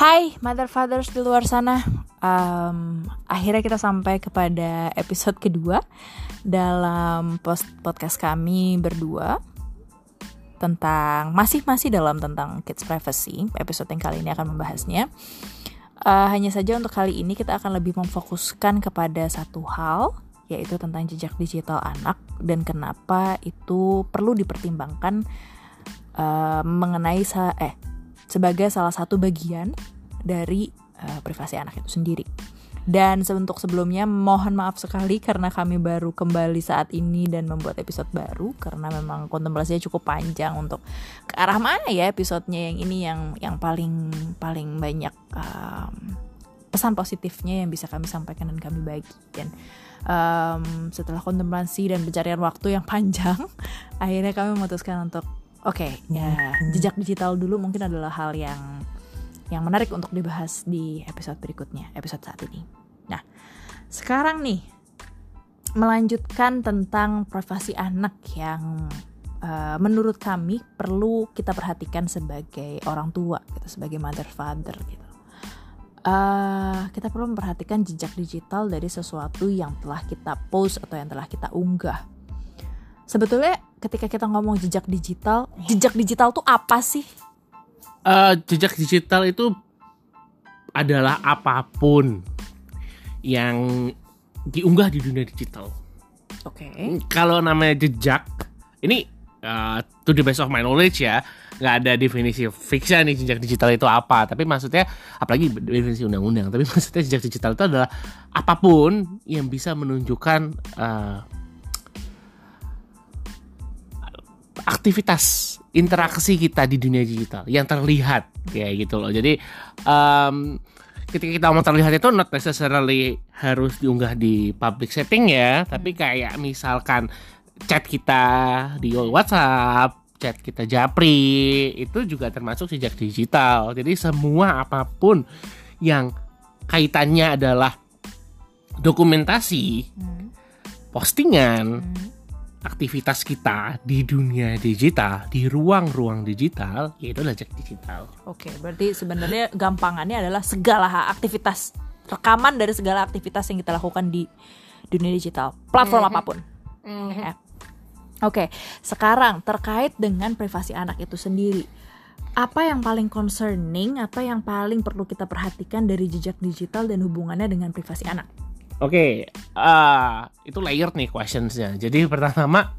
Hai mother fathers di luar sana. Um, Akhirnya kita sampai kepada episode kedua Dalam post podcast kami berdua Tentang Masih-masih dalam tentang kids privacy. Episode yang kali ini akan membahasnya. Uh, Hanya saja untuk kali ini kita akan lebih memfokuskan kepada satu hal Yaitu tentang jejak digital anak Dan kenapa itu perlu dipertimbangkan uh, Mengenai eh sebagai salah satu bagian dari uh, privasi anak itu sendiri. Dan untuk sebelumnya mohon maaf sekali karena kami baru kembali saat ini dan membuat episode baru karena memang kontemplasinya cukup panjang untuk ke arah mana ya episodenya yang ini yang yang paling paling banyak um, pesan positifnya yang bisa kami sampaikan dan kami bagi dan um, setelah kontemplasi dan pencarian waktu yang panjang akhirnya kami memutuskan untuk oke okay, ya jejak digital dulu mungkin adalah hal yang yang menarik untuk dibahas di episode berikutnya, episode saat ini. Nah, sekarang nih melanjutkan tentang privasi anak yang uh, menurut kami perlu kita perhatikan sebagai orang tua, gitu, sebagai mother father gitu. Uh, kita perlu memperhatikan jejak digital dari sesuatu yang telah kita post atau yang telah kita unggah. Sebetulnya ketika kita ngomong jejak digital, jejak digital tuh apa sih? uh, jejak digital itu adalah apa pun yang diunggah di dunia digital. Oke. Okay. Kalau namanya jejak, ini uh, to the best of my knowledge ya, nggak ada definisi fixnya nih jejak digital itu apa. Tapi maksudnya, apalagi definisi undang-undang. Tapi maksudnya jejak digital itu adalah apa pun yang bisa menunjukkan uh, aktivitas interaksi kita di dunia digital yang terlihat kayak gitu loh. Jadi um, ketika kita mau terlihat itu not necessarily harus diunggah di public setting ya, tapi kayak misalkan chat kita di WhatsApp, chat kita Japri itu juga termasuk jejak digital. Jadi semua apa pun yang kaitannya adalah dokumentasi, hmm. postingan, hmm aktivitas kita di dunia digital, di ruang-ruang digital, yaitu adalah digital. Oke, berarti sebenarnya gampangannya adalah segala aktivitas rekaman dari segala aktivitas yang kita lakukan di dunia digital, platform mm -hmm. apa pun. Mm -hmm. ya. Oke, sekarang terkait dengan privasi anak itu sendiri. Apa yang paling concerning, apa yang paling perlu kita perhatikan dari jejak digital dan hubungannya dengan privasi anak? Oke, okay, uh, itu layered nih questionsnya. Jadi pertama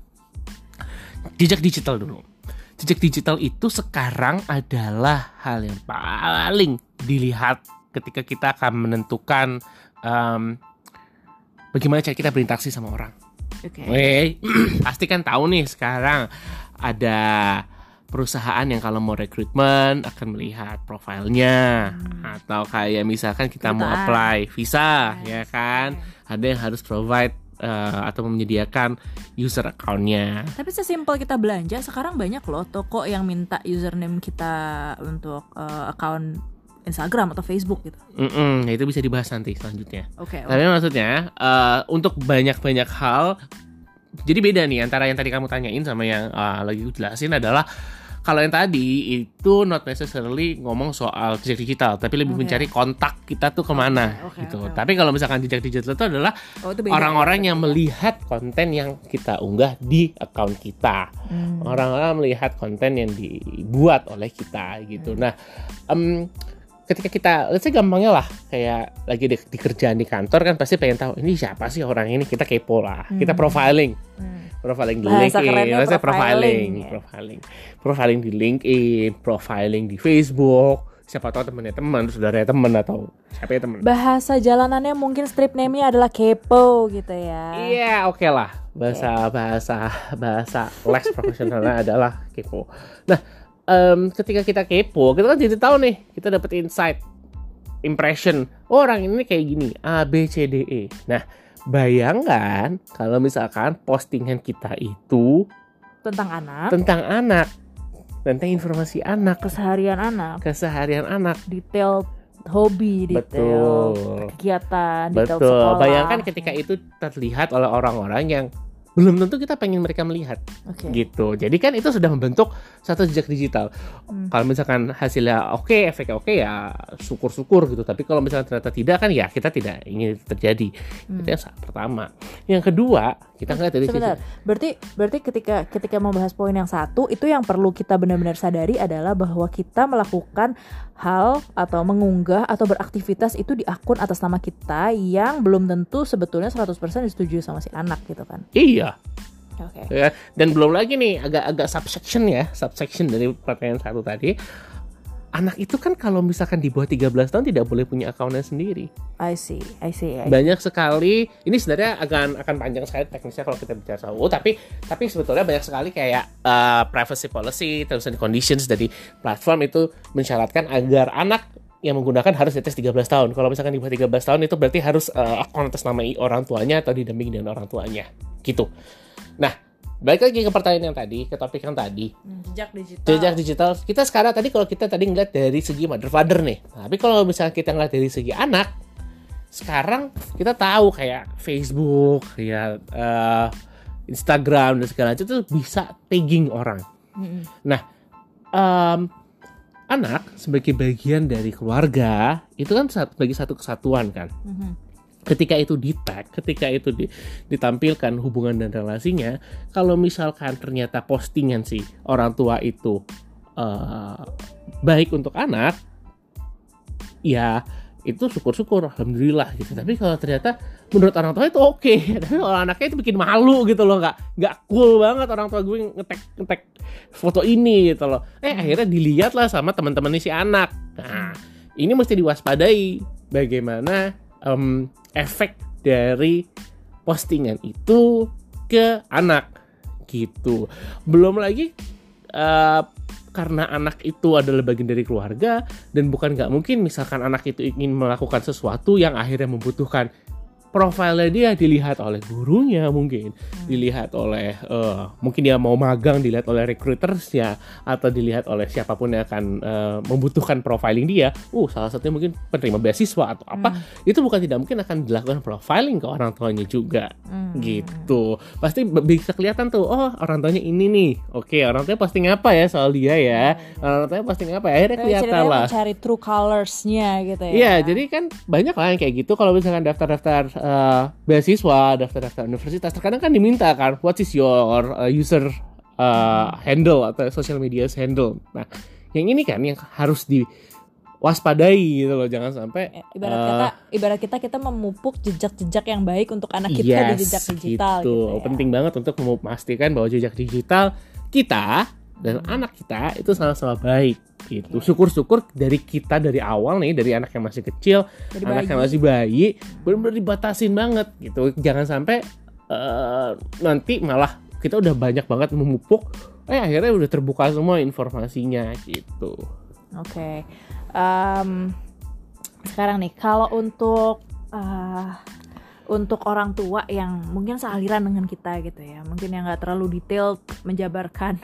jejak digital dulu. Jejak digital itu sekarang adalah hal yang paling dilihat ketika kita akan menentukan um, bagaimana cara kita berinteraksi sama orang. Oke. Okay. pasti kan tahu nih sekarang ada perusahaan yang kalau mau rekrutmen akan melihat profilnya hmm. atau kayak misalkan kita mau apply visa yes. ya kan ada yang harus provide uh, atau menyediakan user accountnya. Tapi sesimpel kita belanja sekarang banyak loh toko yang minta username kita untuk uh, account Instagram atau Facebook gitu. Mm -mm, itu bisa dibahas nanti selanjutnya. Oke. Okay, Tapi maksudnya uh, untuk banyak-banyak hal, jadi beda nih antara yang tadi kamu tanyain sama yang uh, lagi jelasin adalah kalau yang tadi itu not necessarily ngomong soal jejak digital, tapi lebih okay. mencari kontak kita tuh ke mana okay, gitu. Okay. Tapi kalau misalkan jejak digital itu adalah oh, orang-orang oh, yang melihat konten yang kita unggah di account kita, hmm. orang-orang hmm. melihat konten yang dibuat oleh kita gitu. Hmm. Nah, um, ketika kita, let's say gampangnya lah, kayak lagi di, di kerjaan di kantor kan pasti pengen tahu ini siapa sih orang ini, kita kepo lah, hmm. kita profiling. Hmm profiling di Bahasa LinkedIn, profiling, profiling, ya. profiling, profiling di LinkedIn, profiling di Facebook. Siapa tahu temennya teman, saudaranya teman atau siapa ya teman. Bahasa jalanannya mungkin strip name-nya adalah kepo gitu ya. Iya, oke okay lah. Bahasa okay. bahasa bahasa les profesionalnya adalah kepo. Nah, um, ketika kita kepo, kita kan jadi tahu nih, kita dapat insight, impression. Oh, orang ini kayak gini, A, B, C, D, E. Nah, Bayangkan kalau misalkan postingan kita itu tentang anak, tentang anak, tentang informasi anak, keseharian anak, keseharian anak, detail hobi, detail Betul. kegiatan, detail Betul. sekolah. Bayangkan ketika itu terlihat oleh orang-orang yang belum tentu kita pengen mereka melihat Oke. gitu. Jadi kan itu sudah membentuk satu jejak digital. Hmm. Kalau misalkan hasilnya oke, efeknya oke ya syukur-syukur gitu. Tapi kalau misalnya ternyata tidak kan ya kita tidak ingin itu terjadi. Hmm. Itu yang pertama. Yang kedua kita ngeliat dari Sebentar, sisi berarti berarti ketika ketika membahas poin yang satu itu yang perlu kita benar-benar sadari adalah bahwa kita melakukan hal atau mengunggah atau beraktivitas itu di akun atas nama kita yang belum tentu sebetulnya 100% disetujui sama si anak gitu kan. iya. Oke. Ya, dan belum lagi nih agak-agak subsection ya, subsection dari pertanyaan satu tadi. Anak itu kan kalau misalkan di bawah 13 tahun tidak boleh punya akunnya sendiri. I see, I see. I see. banyak sekali ini sebenarnya akan akan panjang sekali teknisnya kalau kita bicara soal oh, tapi tapi sebetulnya banyak sekali kayak uh, privacy policy terms and conditions dari platform itu mensyaratkan agar anak yang menggunakan harus di atas 13 tahun. Kalau misalkan di bawah 13 tahun itu berarti harus uh, akun atas nama orang tuanya atau didampingi dengan orang tuanya. Gitu. Nah, balik lagi ke pertanyaan yang tadi, ke topik yang tadi. Hmm, Jejak digital. Jejak digital kita sekarang tadi kalau kita tadi ngeliat dari segi mother father nih. Tapi kalau misalnya kita ngeliat dari segi anak, sekarang kita tahu kayak Facebook, ya eh, Instagram dan segala macam itu bisa tagging orang. Mm-mm. Em, anak sebagai bagian dari keluarga itu kan sebagai satu kesatuan kan. Mhm. Ketika itu di tag, ketika itu di- ditampilkan hubungan dan relasinya, kalau misalkan ternyata postingan si orang tua itu eh, baik untuk anak, ya itu syukur-syukur alhamdulillah gitu. Tapi kalau ternyata menurut orang tua itu oke. Tapi kalau anaknya itu bikin malu gitu loh nggak nggak cool banget orang tua gue ngetek ngetek foto ini gitu loh. Eh akhirnya dilihat lah sama teman-teman si anak. Nah ini mesti diwaspadai bagaimana em, efek dari postingan itu ke anak gitu. Belum lagi eh, karena anak itu adalah bagian dari keluarga dan bukan nggak mungkin misalkan anak itu ingin melakukan sesuatu yang akhirnya membutuhkan profilnya dia dilihat oleh gurunya mungkin dilihat oleh eh, mungkin dia mau magang dilihat oleh recruitersnya atau dilihat oleh siapa pun yang akan eh, membutuhkan profiling dia. Uh salah satunya mungkin penerima beasiswa atau apa. Itu bukan tidak mungkin akan dilakukan profiling ke orang tuanya juga. Hmm. gitu. Pasti bisa kelihatan tuh oh orang tuanya ini nih. Oke orang tuanya posting apa ya soal dia ya? Orang tuanya posting apa ya? Akhirnya kelihatan lah. mencari true colorsnya gitu ya. Iya, jadi kan banyak lah yang kayak gitu. Kalau misalkan daftar-daftar eh, beasiswa, daftar-daftar universitas, terkadang kan diminta kan, what is your uh, user uh, handle atau social media handle. Nah, yang ini kan yang harus diwaspadai gitu loh, jangan sampai ibarat kita ibarat kita kita memupuk jejak-jejak yang baik untuk anak kita di jejak digital gitu. gitu, ya. Penting banget untuk memastikan bahwa jejak digital kita dan anak kita itu sama-sama baik gitu. Syukur-syukur dari kita dari awal nih dari anak yang masih kecil, Dari anak yang bayi. masih bayi benar-benar dibatasin banget gitu. Jangan sampai eh, nanti malah kita udah banyak banget memupuk eh akhirnya udah terbuka semua informasinya gitu. Oke. Em, sekarang nih kalau untuk eh, untuk orang tua yang mungkin sealiran dengan kita gitu ya, mungkin yang nggak terlalu detail menjabarkan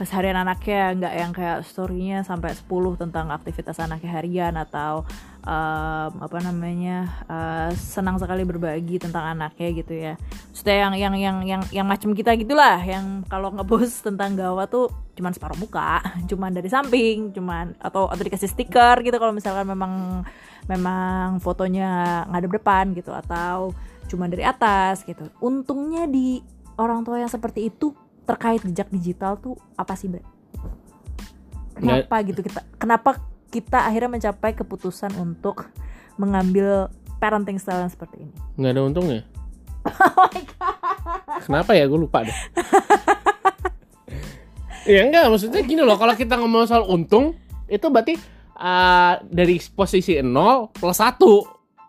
keseharian anaknya, nggak yang kayak storynya sampai 10 tentang aktivitas anaknya harian atau em, apa namanya eh, senang sekali berbagi tentang anaknya gitu ya. Maksudnya yang yang yang yang yang macam kita gitulah, yang kalau ngepost tentang gawa tuh cuman separuh muka, cuman dari samping, cuman atau atau dikasih stiker gitu kalau misalkan memang memang fotonya ngadep depan gitu atau cuman dari atas gitu. Untungnya di orang tua yang seperti itu terkait jejak digital tuh apa sih, Bre? Kenapa gitu kita kenapa kita akhirnya mencapai keputusan untuk mengambil parenting style yang seperti ini? nggak ada untungnya. Oh my God. Kenapa ya? Gue lupa deh. ya enggak, maksudnya gini loh. Kalau kita ngomong soal untung, itu berarti uh, dari posisi 0 plus 1.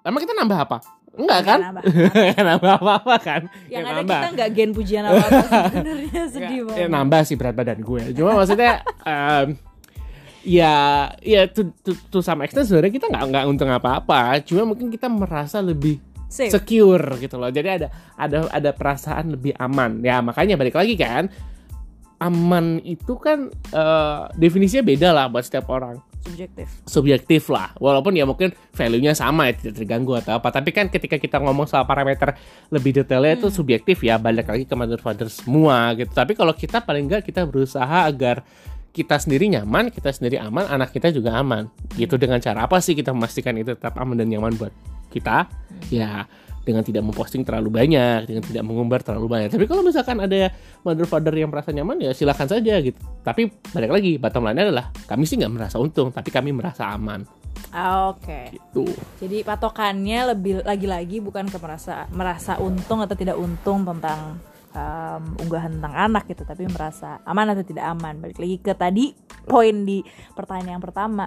Emang kita nambah apa? Enggak kan? Nambah. Apa-apa kan? Yang Ya, ada nambah. kita nggak gen pujian apa apa sebenarnya sedih Ya, banget. ya, nambah sih berat badan gue. Cuma maksudnya em, ya ya to, to, to some extent sebenarnya kita nggak nggak untung apa-apa. Cuma mungkin kita merasa lebih Safe. secure gitu loh. Jadi ada ada ada perasaan lebih aman. Ya makanya balik lagi kan aman itu kan eh, definisinya beda lah buat setiap orang. Subjektif. Subjektif lah. Walaupun ya mungkin value-nya sama ya tidak terganggu atau apa. Tapi kan ketika kita ngomong soal parameter lebih detailnya itu subjektif ya. Balik lagi ke mother father semua gitu. Tapi kalau kita paling enggak kita berusaha agar kita sendiri nyaman, kita sendiri aman, anak kita juga aman. Gitu dengan cara apa sih kita memastikan itu tetap aman dan nyaman buat kita? Ya dengan tidak memposting terlalu banyak, dengan tidak mengumbar terlalu banyak. Tapi kalau misalkan ada mother father yang merasa nyaman ya silahkan saja gitu. Tapi balik lagi, bottom line adalah kami sih nggak merasa untung, tapi kami merasa aman. Oke. Gitu. Jadi patokannya lebih lagi-lagi bukan ke merasa merasa untung atau tidak untung tentang um, unggahan tentang anak gitu, tapi merasa aman atau tidak aman. Balik lagi ke tadi poin di pertanyaan yang pertama.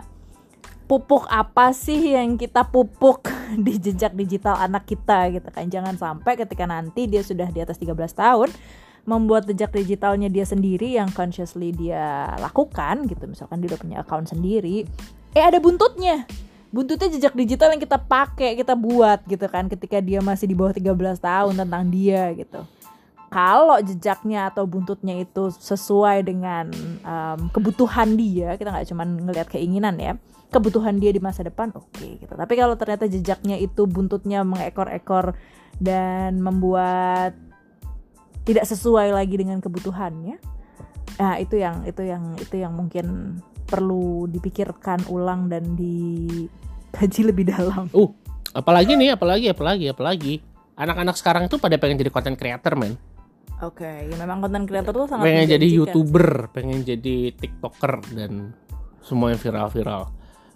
Pupuk apa sih yang kita pupuk di jejak digital anak kita gitu kan. Jangan sampai ketika nanti dia sudah di atas 13 tahun membuat jejak digitalnya dia sendiri yang consciously dia lakukan gitu. Misalkan dia udah punya account sendiri, eh ada buntutnya buntutnya jejak digital yang kita pakai kita buat gitu kan ketika dia masih di bawah 13 tahun tentang dia gitu kalau jejaknya atau buntutnya itu sesuai dengan um, kebutuhan dia kita nggak cuma ngelihat keinginan ya kebutuhan dia di masa depan oke okay, gitu tapi kalau ternyata jejaknya itu buntutnya mengekor-ekor dan membuat tidak sesuai lagi dengan kebutuhannya nah itu yang itu yang itu yang mungkin perlu dipikirkan ulang dan dikaji lebih dalam. Uh, apalagi nih, apalagi, apalagi, apalagi. Anak-anak sekarang tuh pada pengen jadi content creator, men. Oke, okay, ya memang content creator tuh sangat pengen jadi youtuber, pengen jadi tiktoker dan semua yang viral-viral.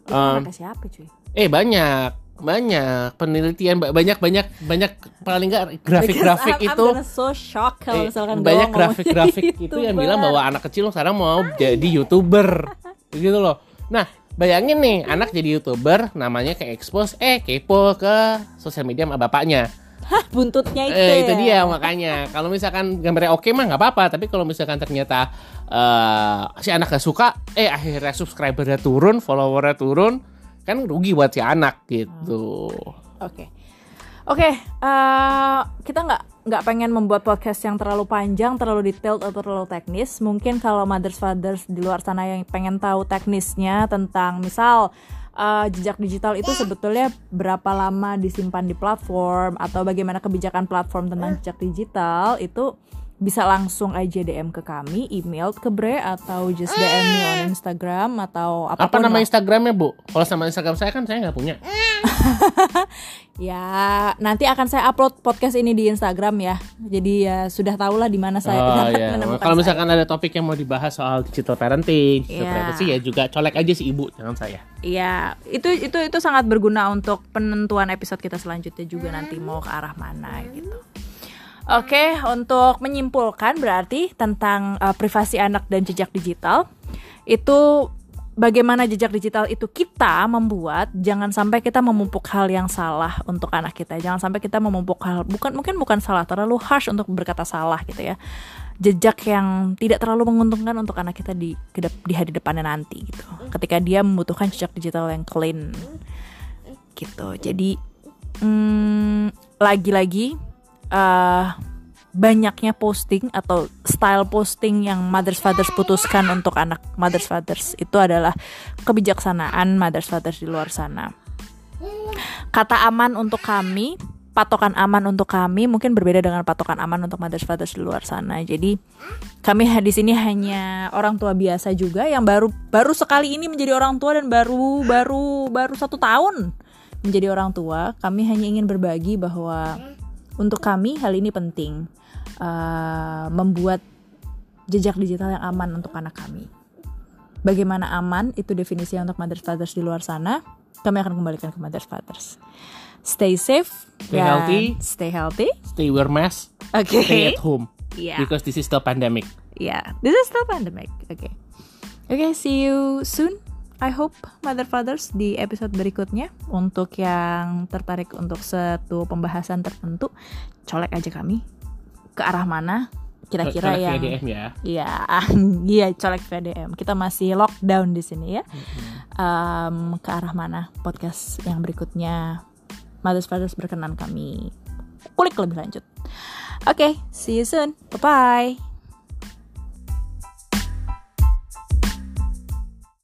Um, siapa cuy? Eh banyak, banyak penelitian banyak banyak banyak paling enggak grafik-grafik itu. so shock kalau eh, misalkan banyak grafik-grafik itu yang bilang bahwa anak kecil sekarang mau jadi youtuber. Gitu loh. Nah bayangin nih anak jadi youtuber namanya ke expose eh kepo ke sosial media sama bapaknya Hah, buntutnya itu eh, ya? itu dia makanya kalau misalkan gambarnya oke mah nggak apa-apa tapi kalau misalkan ternyata uh, si anak gak suka eh akhirnya subscribernya turun followernya turun kan rugi buat si anak gitu oke okay. Oke, okay, uh, kita nggak nggak pengen membuat podcast yang terlalu panjang, terlalu detailed atau terlalu teknis. Mungkin kalau mothers fathers di luar sana yang pengen tahu teknisnya tentang misal uh, jejak digital itu sebetulnya berapa lama disimpan di platform atau bagaimana kebijakan platform tentang jejak digital itu bisa langsung aja DM ke kami, email ke Bre atau just DM me on Instagram atau apa Apa nama. Instagramnya Bu? Kalau sama Instagram saya kan saya nggak punya. ya nanti akan saya upload podcast ini di Instagram ya. Jadi ya sudah tahu lah di mana saya. Oh iya. Kalau misalkan ada topik yang mau dibahas soal digital parenting, digital yeah. privacy ya juga colek aja si ibu jangan saya. Iya, itu itu itu sangat berguna untuk penentuan episode kita selanjutnya juga nanti mau ke arah mana gitu. Oke, untuk menyimpulkan berarti tentang uh, privasi anak dan jejak digital itu bagaimana jejak digital itu kita membuat jangan sampai kita memupuk hal yang salah untuk anak kita. Jangan sampai kita memupuk hal bukan mungkin bukan salah terlalu harsh untuk berkata salah gitu ya. Jejak yang tidak terlalu menguntungkan untuk anak kita di di hari depannya nanti gitu. Ketika dia membutuhkan jejak digital yang clean gitu. Jadi hmm, lagi-lagi uh, banyaknya posting atau style posting yang mothers fathers putuskan untuk anak mothers fathers itu adalah kebijaksanaan mothers fathers di luar sana. Kata aman untuk kami, patokan aman untuk kami mungkin berbeda dengan patokan aman untuk mothers fathers di luar sana. Jadi kami di sini hanya orang tua biasa juga yang baru baru sekali ini menjadi orang tua dan baru baru baru satu tahun menjadi orang tua. Kami hanya ingin berbagi bahwa untuk kami hal ini penting uh, membuat jejak digital yang aman untuk anak kami. Bagaimana aman itu definisinya untuk mothers fathers di luar sana. Kami akan kembalikan ke mothers fathers. Stay safe, stay healthy, stay healthy, stay wear mask, okay. stay at home. Yeah. Because this is still pandemic. Yeah, this is still pandemic. Okay. Okay, see you soon. I hope mother fathers di episode berikutnya untuk yang tertarik untuk satu pembahasan tertentu colek aja kami. Ke arah mana? Kira-kira yang VDM ya. Iya iya colek VDM kita masih lockdown di sini ya. Um, ke arah mana podcast yang berikutnya? Mothers fathers berkenan kami kulik lebih lanjut. Oke okay, see you soon. Bye bye